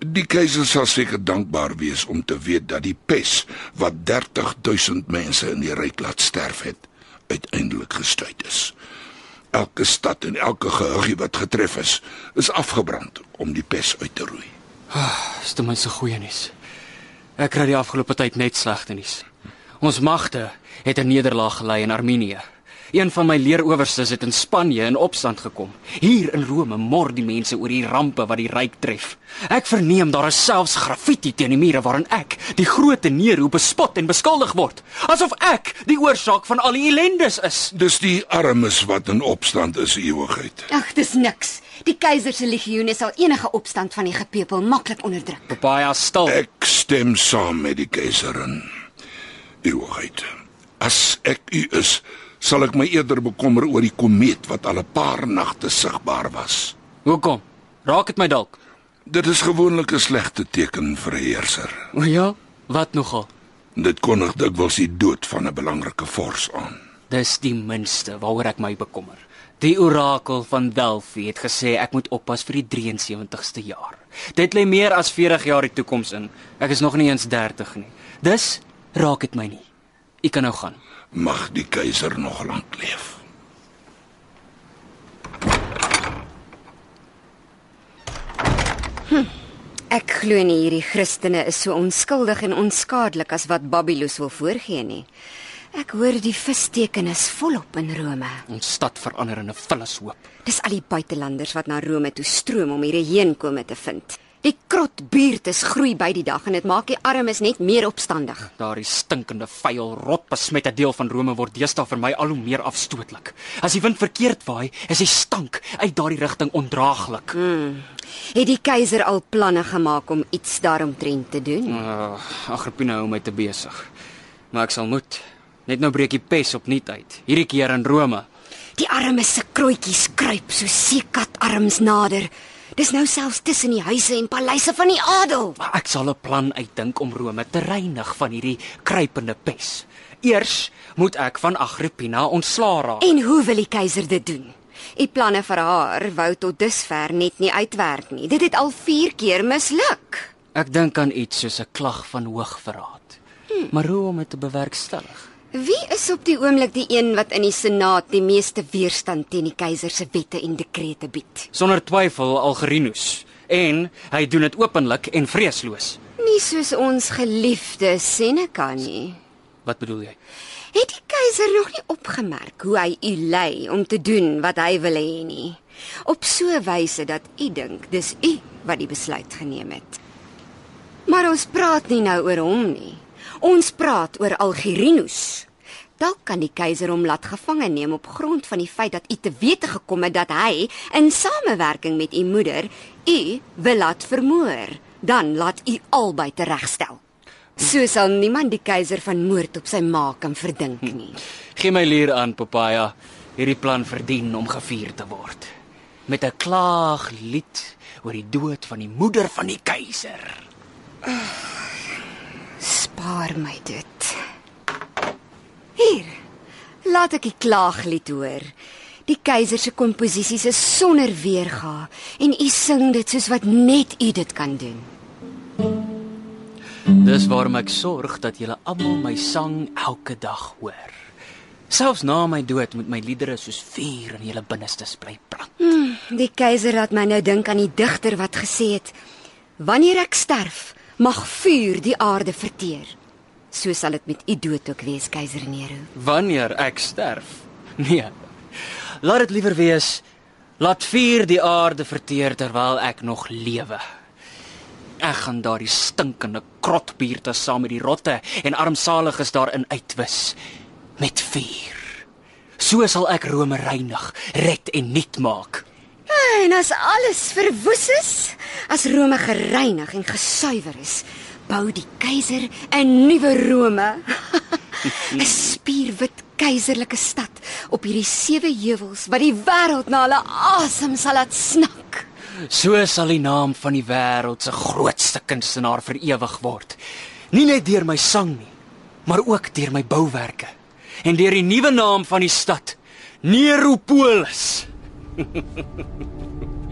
Die keiser sal seker dankbaar wees om te weet dat die pes wat 30000 mense in die ryk laat sterf het, uiteindelik gestuit is. Elke stad en elke gehuggie wat getref is, is afgebrand om die pes uit te roei. Dis ten minste goeie nuus. Ek kry die afgelope tyd net slegte nuus. Ons magte het 'n nederlaag gelei in Armenië. Een van my leeroowerstes het in Spanje in opstand gekom. Hier in Rome mor die mense oor die rampe wat die ryk tref. Ek verneem daar is selfs graffiti teen die mure waarin ek, die groot Nero, bespot en beskuldig word, asof ek die oorsaak van al die ellendes is. Dis die armes wat in opstand is, u hoogheid. Ag, dis niks. Die keiser se legioene sal enige opstand van die gepepel maklik onderdruk. Papaya stil. Ek stem saam met die keiserin. U hoogheid. As ek u is, sal ek my eerder bekommer oor die komeet wat al 'n paar nagte sigbaar was. Hoekom? Raak dit my dalk? Dit is gewoonlik 'n slegte teken vir 'n heerser. O ja, wat nogal? Dit kondig dikwels die dood van 'n belangrike vors aan. Dis die minste waaroor ek my bekommer. Die orakel van Delphi het gesê ek moet oppas vir die 73ste jaar. Dit lê meer as 40 jaar die toekoms in. Ek is nog nie eens 30 nie. Dus raak dit my nie. U kan nou gaan. Mag die keiser nog lank leef. Ek glo nie hierdie Christene is so onskuldig en onskadelik as wat Babylus wil voorgee nie. Ek hoor die visteken is volop in Rome. Ons stad verander in 'n vullishoop. Dis al die buitelanders wat na Rome toe stroom om hierdie heenkome te vind. Die krotbuurtes groei by die dag en dit maak die armes net meer opstandig. Daardie stinkende, vuil, rotbesmette deel van Rome word deesdae vir my al hoe meer afstootlik. As die wind verkeerd waai, is die stank uit daardie rigting ondraaglik. Hmm. Het die keiser al planne gemaak om iets daaromtrent te doen? Uh, Agrippina hou my te besig. Maar ek sal moet. Net nou breek die pes opnuut uit. Hierdie keer in Rome. Die arme se krootjies kruip so seekatarms nader. Dis nou selfs tussen die huise en paleise van die adel. Maar ek sal 'n plan uitdink om Rome te reinig van hierdie kruipende pes. Eers moet ek van Agrippina ontslaa raak. En hoe wil die keiser dit doen? Die planne vir haar wou tot dusver net nie uitwerk nie. Dit het al 4 keer misluk. Ek dink aan iets soos 'n klag van hoogverraad. Hmm. Maar hoe om dit te bewerkstellig? Wie is op die oomblik die een wat in die senaat die meeste weerstand teen die keiser se wette en dekrete bied? Sonder twyfel Algerinus. En hy doen dit openlik en vreesloos. Nie soos ons geliefde Seneca nie. Wat bedoel jy? Het die keiser nog nie opgemerk hoe hy u lei om te doen wat hy wil hê nie? Op so 'n wyse dat u dink dis u wat die besluit geneem het. Maar ons praat nie nou oor hom nie. Ons praat oor Algerinus. Dalk kan die keiser hom laat gevange neem op grond van die feit dat u te wete gekom het dat hy in samewerking met u moeder u wil laat vermoor. Dan laat u albei teregstel. So sal niemand die keiser van moord op sy ma kan verdink nie. Gee my leer aan, Papaya. Hierdie plan verdien om gevier te word. Met 'n klaaglied oor die dood van die moeder van die keiser. Spaar my dit. Hier. Laat ek die klaaglied hoor. Die keiser se komposisies is sonder weerga en u sing dit soos wat net u dit kan doen. Dis waarom ek sorg dat julle almal my sang elke dag hoor. Selfs na my dood moet my liedere soos vuur in julle binnestes bly brand. Hmm, die keiser laat my nou dink aan die digter wat gesê het: Wanneer ek sterf, mag vuur die aarde verteer. So sal dit met u dood ook wees, keiser Nero. Wanneer ek sterf? Nee. Laat dit liewer wees laat vuur die aarde verteer terwyl ek nog lewe. Ek gaan daardie stinkende krotbuurte saam met die rotte en armsaliges daarin uitwis met vuur. So sal ek Rome reinig, red en nuut maak. En as alles verwoes is, as Rome gereinig en gesuiwer is, bou die keiser 'n nuwe Rome. 'n Spierwit keiserlike stad op hierdie sewe heuwels wat die wêreld na hulle asem sal laat snak. So sal die naam van die wêreld se grootste kunstenaar vir ewig word. Nie net deur my sang nie, maar ook deur my bouwerke en deur die nuwe naam van die stad, Neropolis.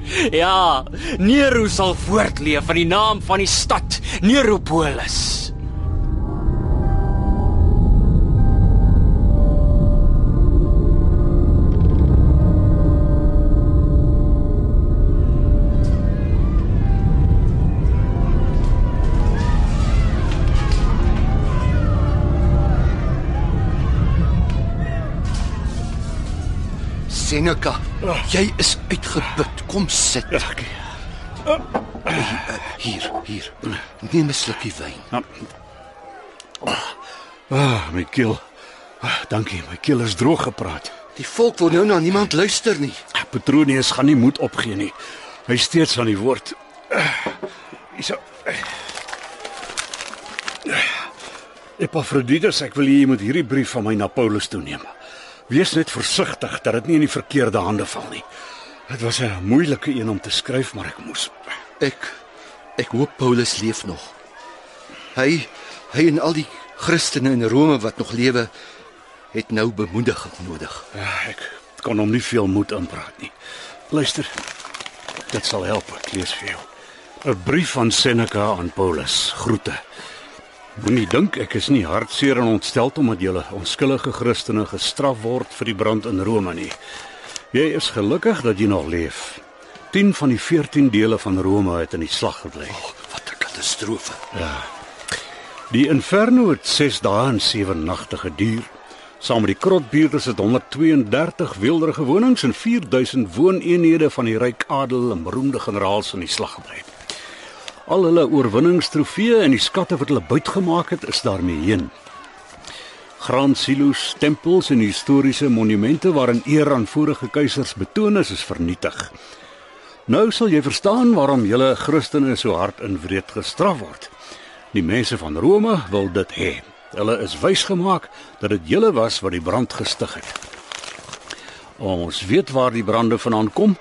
ja, Nero sal voortleef van die naam van die stad, Neropolis. Seneca, jy is uitgeput. Kom sit. Hier, hier. Neem 'n slukkie wyn. Ah, my keel. Ah, dankie, my keel is droog gepraat. Die volk wil nou na niemand luister nie. Petronius gaan nie moed opgee nie. Hy steeds aan die woord. Hyso. Epaphroditus, ek wil hê jy moet hierdie brief van my na Paulus toe neem. Wees net versigtig dat dit nie in die verkeerde hande val nie. Dit was 'n moeilike een om te skryf, maar ek moes. Ek ek hoop Paulus leef nog. Hy hy en al die Christene in Rome wat nog lewe het nou bemoediging nodig. Ja, ek kon hom nie veel moed inpraat nie. Luister. Dit sal help, ek lees vir jou. 'n Brief van Seneca aan Paulus. Groete. Moenie dink ek is nie hartseer en ontstel omdat julle onskuldige Christene gestraf word vir die brand in Rome nie. Jy is gelukkig dat jy nog leef. 10 van die 14 dele van Rome het in die slag gebly. Oh, wat 'n katastrofe. Ja. Die inferno het 6 dae en 7 nagte geduur. Saam met die krotbuurte het 132 weelderige wonings en 4000 wooneenhede van die ryk adel en beroemde generaals in die slag gebly. Al hulle oorwinningstrofeeë en die skatte wat hulle buitgemaak het, is daarmee heen. Graansilos, tempels en historiese monumente waarin eer aan vorige keisers betoon is, is vernietig. Nou sal jy verstaan waarom julle Christene so hard en wreed gestraf word. Die mense van Rome wil dit hê. Hulle is wys gemaak dat dit julle was wat die brand gestig het. Ons weet waar die brande vandaan kom.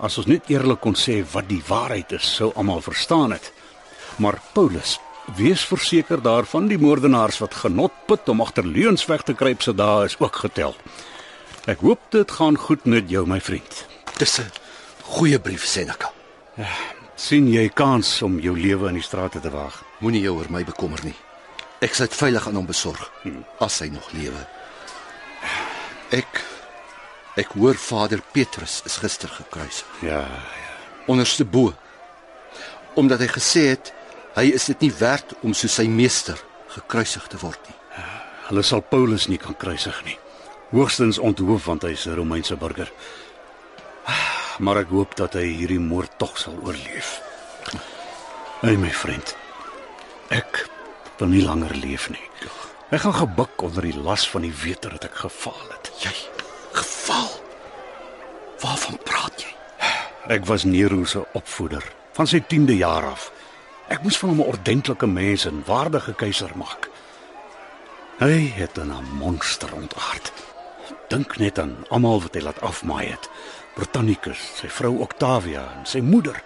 As ons net eerlik kon sê wat die waarheid is, sou almal verstaan het. Maar Paulus, wees verseker daarvan die moordenaars wat genot put om agter leuns weg te kruip se dae is ook getel. Ek hoop dit gaan goed met jou my vriend. Dis 'n goeie brief, Seneca. sien jy kans om jou lewe in die strate te waag? Moenie jou oor my bekommer nie. Ek sal dit veilig aan hom besorg as hy nog lewe. Ek ek hoor Vader Petrus is gister gekruisig. Ja, Onderste bo. Omdat hy gesê het hy is dit nie werd om soos sy meester gekruisig te word nie. hulle sal Paulus nie kan kruisig nie. Hoogstens onthoof want hy is 'n Romeinse burger. Maar ek hoop dat hy hierdie moord tog sal oorleef. Hey my vriend. Ek wil nie langer leef nie. Ek gaan gebuk onder die las van die wete dat ek gefaal het. Jy geval. Waarvan praat jy? Ek was Nero se opvoeder van sy 10de jaar af. Ek moes van hom 'n ordentlike mens en waardige keiser maak. Hy het 'n monster ontaard. Dink net aan almal wat hy laat afmaai het. Britannicus, sy vrou Octavia en sy moeder,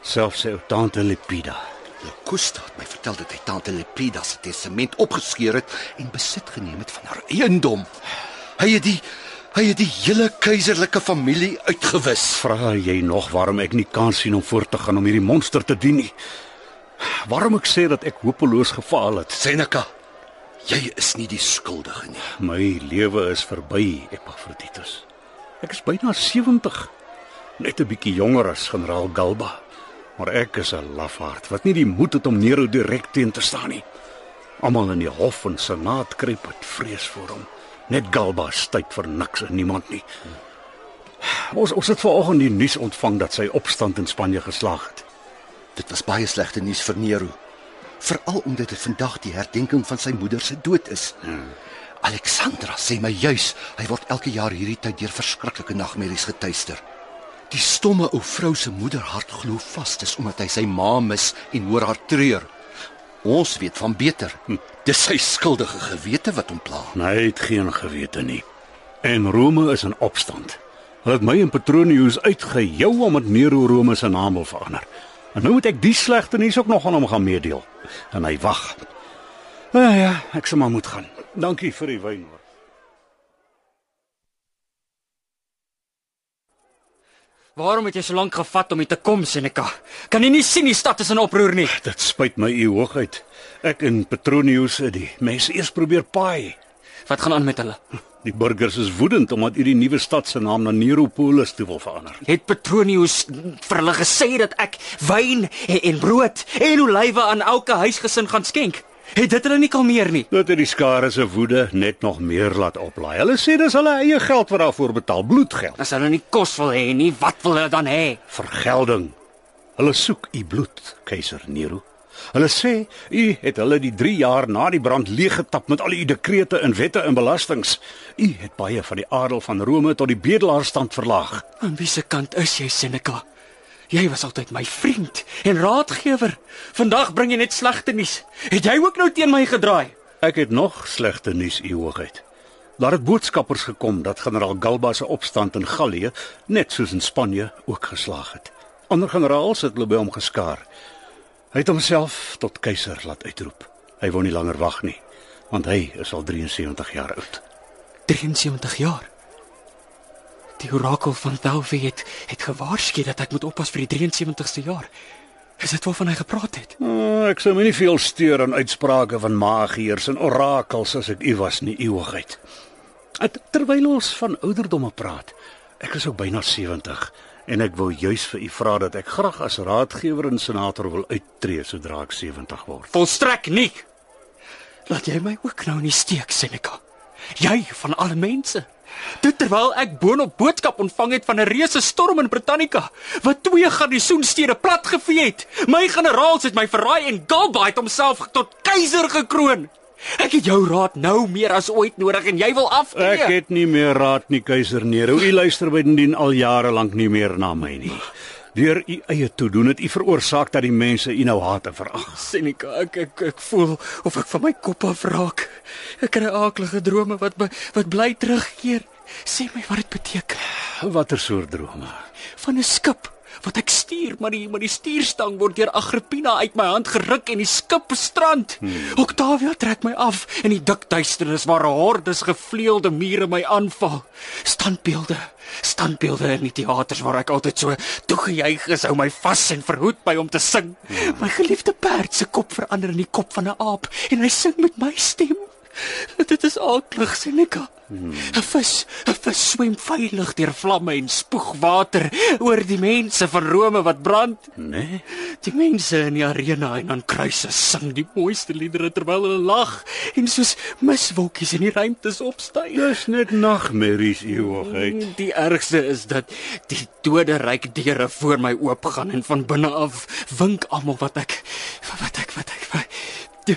selfs sy ou tante Lepida. Locusta het my vertel dat hy tante Lepida se testament opgeskeur het en besit geneem het van haar eiendom. Hy het die hy het die hele keiserlike familie uitgewis. Vra jy nog waarom ek nie kans sien om voort te gaan om hierdie monster te dien nie? Waarom ek sê dat ek hopeloos gefaal het? Seneca, jy is nie die skuldige nie. My lewe is verby, Epaphroditus. Ek is byna 70. Net 'n bietjie jonger as generaal Galba. Maar ek is 'n lafaard wat nie die moed het om Nero direk teen te staan nie. Almal in die hof en senaat kruip met vrees voor hom. Net Galba styt vir niks en niemand nie. Ons ons het vanoggend die nuus ontvang dat sy opstand in Spanje geslaag het. Dit was baie slegte nuus vir Nero. Veral omdat dit vandag die herdenking van sy moeder se dood is. Hmm. Alexandra sê my juis, hy word elke jaar hierdie tyd deur verskriklike nagmerries getuister. Die stomme ou vrou se moederhart glo vas dis omdat hy sy ma mis en hoor haar treur. Ons weet van beter. Hm. Dis sy skuldige gewete wat hom pla. Nee, Hy het geen gewete nie. En Rome is in opstand. Hulle het my en Petronius uitgejou om met Nero Rome se naam wil verander. En nou moet ek die slegte nuus ook nog aan hom gaan meedeel. En hy wag. Ja ja, ek sal maar moet gaan. Dankie vir die wyn Waarom het jy so lank gevat om hier te kom, Seneca? Kan jy nie sien die stad is in oproer nie? Dit spyt my u hoogheid. Ek en Petronius het die mense eers probeer paai. Wat gaan aan met hulle? Die burgers is woedend omdat u die nuwe stad se naam na Neropolis toe wil verander. Het Petronius vir hulle gesê dat ek wyn en, en brood en olywe aan elke huisgesin gaan skenk? Het dit hulle nie kalmeer nie? Dit het die skare se woede net nog meer laat oplaai. Hulle sê dis hulle eie geld wat daarvoor betaal, bloedgeld. As hulle nie kos wil hê nie, wat wil hulle dan hê? vergelding. Hulle soek u bloed, keiser Nero. Hulle sê u het hulle die 3 jaar na die brand leeggetap met al u dekrete en wette en belastings. U het baie van die adel van Rome tot die bedelaarstand verlaag. Aan wie se kant is jy, Seneca? Jy was altyd my vriend en raadgewer. Vandag bring jy net slegte nuus. Het jy ook nou teen my gedraai? Ek het nog slegte nuus, u hoogheid. Daar het boodskappers gekom dat generaal Galba se opstand in Gallië, net soos in Spanje, ook geslaag het. Ander generaals het hulle by hom geskaar. Hy het homself tot keiser laat uitroep. Hy wou nie langer wag nie, want hy is al 73 jaar oud. 73 jaar. Die orakel van Delphi het het gewaarsku dat ek moet oppas vir die 73ste jaar. Is dit waarvan hy gepraat het? Oh, ek sou my nie veel steur aan uitsprake van magiërs en orakels as ek u was nie ewigheid. Het, terwyl ons van ouderdomme praat, ek is ook byna 70 en ek wil juis vir u vra dat ek graag as raadgewer en senator wil uittreë sodra ek 70 word. Volstrek nie. Laat jy my ook nou in die steek, Seneca. Jy van alle mense. Dit terwyl ek boonop boodskap ontvang het van 'n reuse storm in Britannica wat twee garnisoenstede platgevee het. My generaals het my verraai en Galba het homself tot keiser gekroon. Ek het jou raad nou meer as ooit nodig en jy wil aftree. Ek het nie meer raad nie, keiser Nero. U luister bydien al jare lank nie meer na my nie. Deur u eie toedoen het u veroorsaak dat die mense u nou haat en verag. Seneca, ek, ek ek voel of ek van my kop af raak. Ek kry aaklige drome wat be, wat bly terugkeer. Sê my wat dit beteken. Watter soort drome? Van 'n skip wat ek stuur, maar die maar die stuurstang word deur Agrippina uit my hand geruk en die skip bestrand. Hmm. Octavia trek my af in die dik duisternis waar hordes gevleelde mure my aanval. Standbeelde, standbeelde in die teaters waar ek altyd so toegejuig is, hou my vas en verhoed my om te sing. Hmm. My geliefde perd se kop verander in die kop van 'n aap en hy sing met my stem. Dit is aaklig, Seneca. 'n Vis, 'n vis swem veilig deur vlamme en spoeg water oor die mense van Rome wat brand. Nee. Die mense in die arena en aan kruise sing die mooiste liedere terwyl hulle lag en soos miswolkies in die ruimtes opstyg. Dis net nagmerries eeuwigheid. Die ergste is dat die doderyk deure voor my oopgaan en van binne af wink almal wat ek wat ek wat ek wat,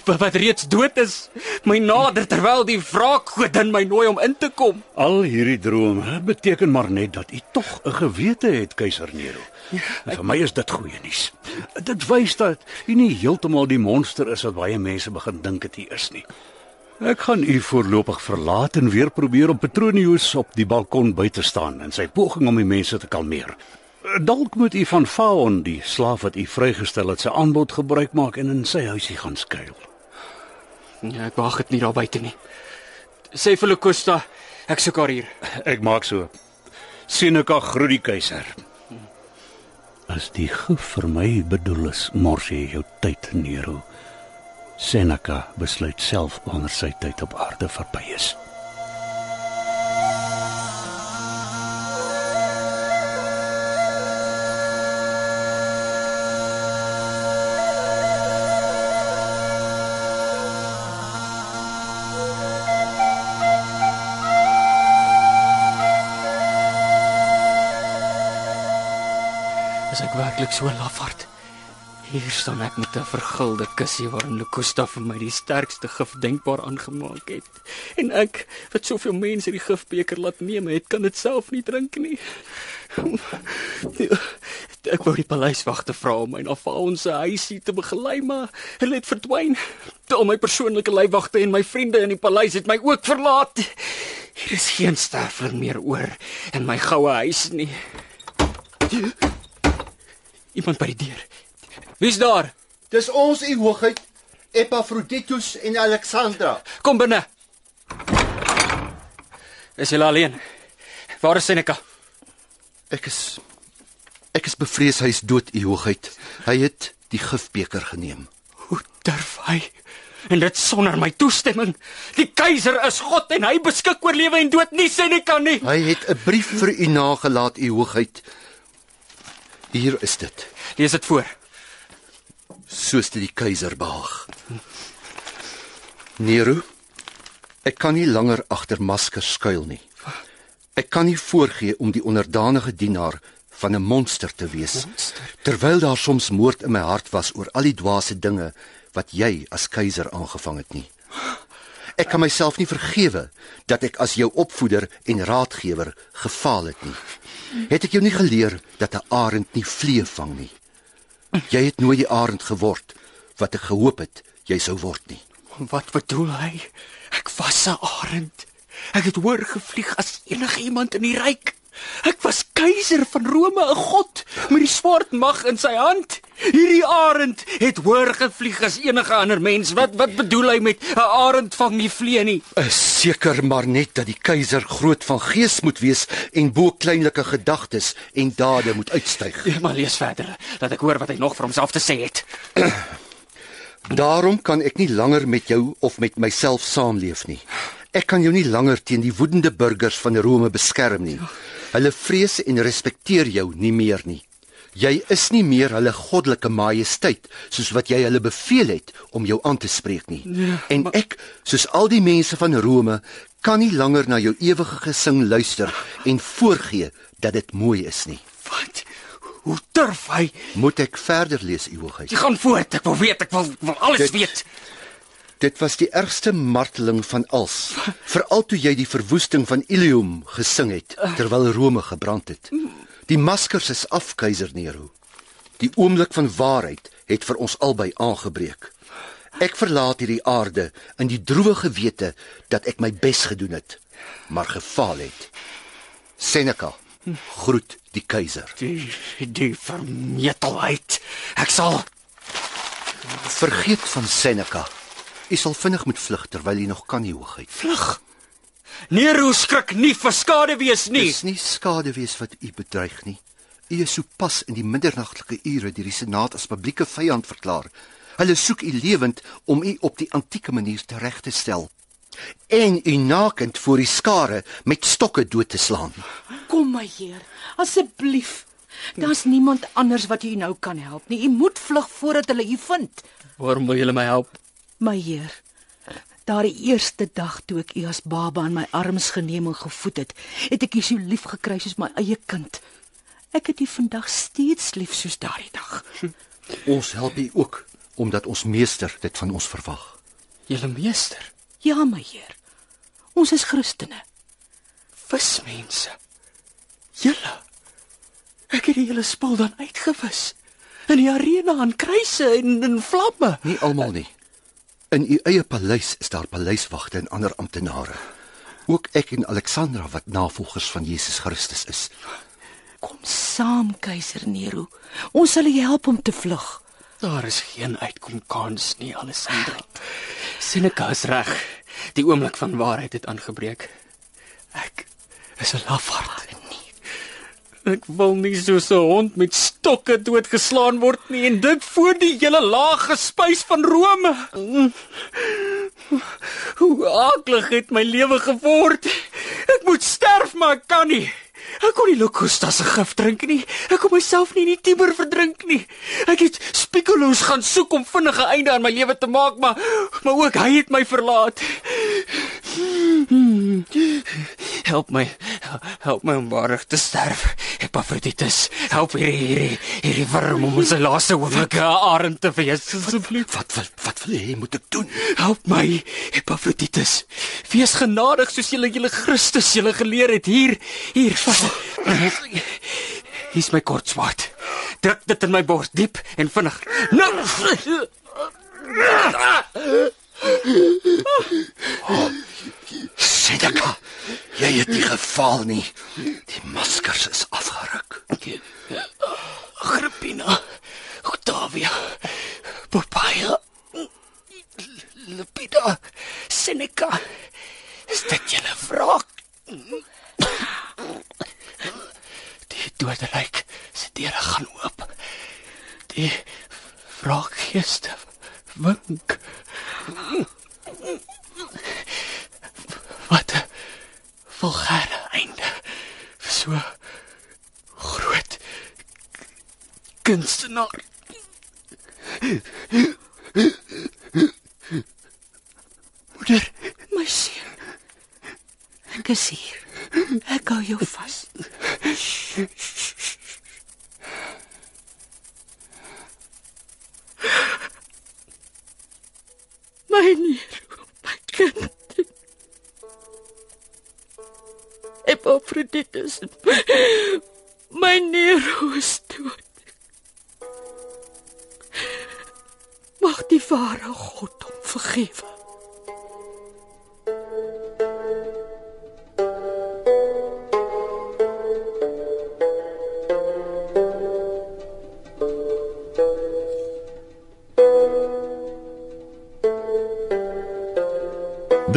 wat, reeds dood is. My nader terwyl die wraakgodin my nooi om in te kom. Al hierdie drome beteken maar net dat u tog 'n gewete het, keiser Nero. En vir my is dit goeie nuus. Dit wys dat u nie heeltemal die monster is wat baie mense begin dink dit is nie. Ek gaan u voorlopig verlaat en weer probeer om Petronius op die balkon by te staan in sy poging om die mense te kalmeer. Dalk moet u van Faon, die slaaf wat u vrygestel het, sy aanbod gebruik maak en in sy huisie gaan skuil. Ja, ek wag dit nie daar buite nie. Sê vir Locosta, ek soek haar hier. Ek maak so. Seneca groet die keiser. As die gif vir my bedoel is, mors jy jou tyd, Nero. Seneca besluit self wanneer sy tyd op aarde verby is. Ek werklik so lafhart? Hier staan ek met 'n vergulde kussie waarin Locosta vir my die sterkste gif denkbaar aangemaak het. En ek, wat soveel mense die gifbeker laat neem het, kan dit self nie drink nie. Ek wou die paleiswagte vra om my na Faons se huisie te begelei, maar hulle het verdwyn. Al my persoonlike leiwagte en my vriende in die paleis het my ook verlaat. Hier is geen sterfling meer oor in my goue huis nie. Iemand by die deur. Wie's daar? Dis ons u hoogheid Epaphroditus en Alexandra. Kom binne. Is julle alleen? Waar is Seneca? Ek is ek is bevrees hy is dood, u hoogheid. Hy het die gifbeker geneem. Hoe durf hy? En dit sonder my toestemming. Die keiser is God en hy beskik oor lewe en dood, nie Seneca nie. Hy het 'n brief vir u nagelaat, u hoogheid. Hier is dit. Lees dit voor. soos dit die keiser behaag. Nero, ek kan nie langer agter maskers skuil nie. Ek kan nie voorgee om die onderdanige dienaar van 'n monster te wees. Monster? Terwyl daar soms moord in my hart was oor al die dwaase dinge wat jy as keiser aangevang het nie. Ek kan myself nie vergewe dat ek as jou opvoeder en raadgewer gefaal het nie. Het ek jou nie geleer dat 'n arend nie vliee vang nie? Jy het nooit die arend geword wat ek gehoop het jy sou word nie. Wat bedoel hy? Ek was 'n arend. Ek het hoër gevlieg as enige iemand in die ryk. Ek was keiser van Rome, 'n god met die swart mag in sy hand. Hierdie arend het hoër gevlieg as enige ander mens. Wat wat bedoel hy met 'n arend vang nie vliee nie? Is seker maar net dat die keiser groot van gees moet wees en bo kleinlike gedagtes en dade moet uitstyg. Ja, maar lees verder, dat ek hoor wat hy nog vir homself te sê het. Daarom kan ek nie langer met jou of met myself saamleef nie. Ek kan jou nie langer teen die woedende burgers van Rome beskerm nie. Hulle vrees en respekteer jou nie meer nie. Jy is nie meer hulle goddelike majesteit soos wat jy hulle beveel het om jou aan te spreek nie. Ja, en maar- ek, soos al die mense van Rome, kan nie langer na jou ewige gesing luister en voorgee dat dit mooi is nie. Wat? Hoe durf hy? Moet ek verder lees, u hoogheid? Jy gaan voort. Ek wil weet, ek wil, wil alles Dit- weet. Dit was die ergste marteling van als, veral toe jy die verwoesting van Ilium gesing het terwyl Rome gebrand het. Die maskers is af, keiser Nero. Die oomblik van waarheid het vir ons albei aangebreek. Ek verlaat hierdie aarde in die droewige wete dat ek my bes gedoen het. maar gefaal het. Seneca groet die keiser. Die die vermetelheid. Ek sal Vergeet van Seneca. U sal vinnig moet vlug terwyl u nog kan, u hoogheid. vlug. Nero skrik nie vir skade wees nie. Dis nie skade wees wat u bedreig nie. U is sopas in die middernagtelike ure deur die senaat as publieke vyand verklaar. Hulle soek u lewend om u op die antieke manier tereg te stel en u nakend voor die skare met stokke dood te slaan. Kom my heer, asseblief. Daar's niemand anders wat u nou kan help nie. U moet vlug voordat hulle u vind. Waarom wil julle my help? My heer, daardie eerste dag toe ek u as baba in my arms geneem en gevoed het, het ek u so lief gekry soos my eie kind. Ek het u vandag steeds lief soos daardie dag. Ons help u ook omdat ons meester dit van ons verwag. Julle meester, Ja, my heer. Ons is Christene. vismense. Julle. Ek het die hele spul dan uitgewis. In die arena aan kruise en in vlamme. Nie almal nie. In u eie paleis is daar paleiswagte en ander amptenare. Ook ek en Alexandra wat navolgers van Jesus Christus is. Kom saam, keiser Nero. Ons sal u help om te vlug. Daar is geen uitkomkans nie, Alessandra. Seneca is reg. Die oomblik van waarheid het aangebreek. Ek is 'n lafaard. Ek wil nie soos 'n hond met stokke doodgeslaan word nie en dit voor die hele laag gespuis van Rome. Hoe aklig het my lewe geword. Ek moet sterf, maar ek kan nie. Ek kon nie Locusta se gif drink nie. Ek kon myself nie in die Tiber verdrink nie. Ek het Spikulos gaan soek om vinnige einde aan my lewe te maak, maar maar ook hy het my verlaat. Help my. Help my om waardig te sterf. Epaphroditus, help hierdie hierdie hierdie worm om ons laaste oomblikke arend te wees asseblief. Wat wat wat wil jy moet ek doen? Help my, Epaphroditus. Wees genadig soos julle julle Christus julle geleer het hier hier vat. Hier's my kort swaard. Druk dit in my bors diep en vinnig. Nou. Seneca, jy het nie gefaal nie. Die maskers is afgeruk. Agrippina, Octavia, Poppaea, Lepida, Seneca. Is dit julle wraak? Die dode lijk se deure gaan oop. Die wraakgeeste wink. Wat 'n vulgêre einde vir so groot kunstenaar. Moeder, My seun. Ek is hier. Ek hou jou vas. My Nero, my kind. Epaphroditus. My Nero is dood. Mag die ware God hom vergewe.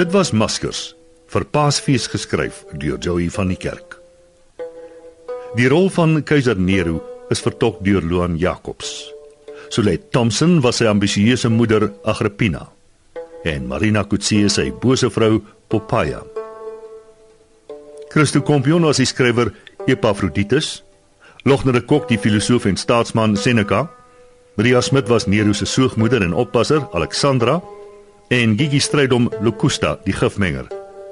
Dit was Maskers vir Paasfees geskryf deur Joey van die Kerk. Die rol van keiser Nero is vertolk deur Loan Jacobs. Solet Thompson was sy ambisieuse moeder Agrippina en Marina Kutsie sy bose vrou Poppaea. Christo Kompion was die skrywer Epaphroditus, Logner de Kok die filosoof en staatsman Seneca, Maria Smit was Nero se soogmoeder en oppasser Alexandra en Gigi Strydom Locusta die gifmenger.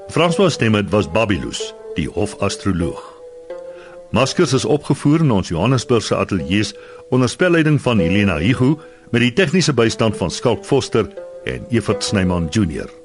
François Stemmet was Babylus, die hofastroloog. Maskers is opgevoer in ons Johannesburgse ateljee onder spelleiding van Helena Hugo met die tegniese bystand van Skalk Foster en Evert Snyman Junior.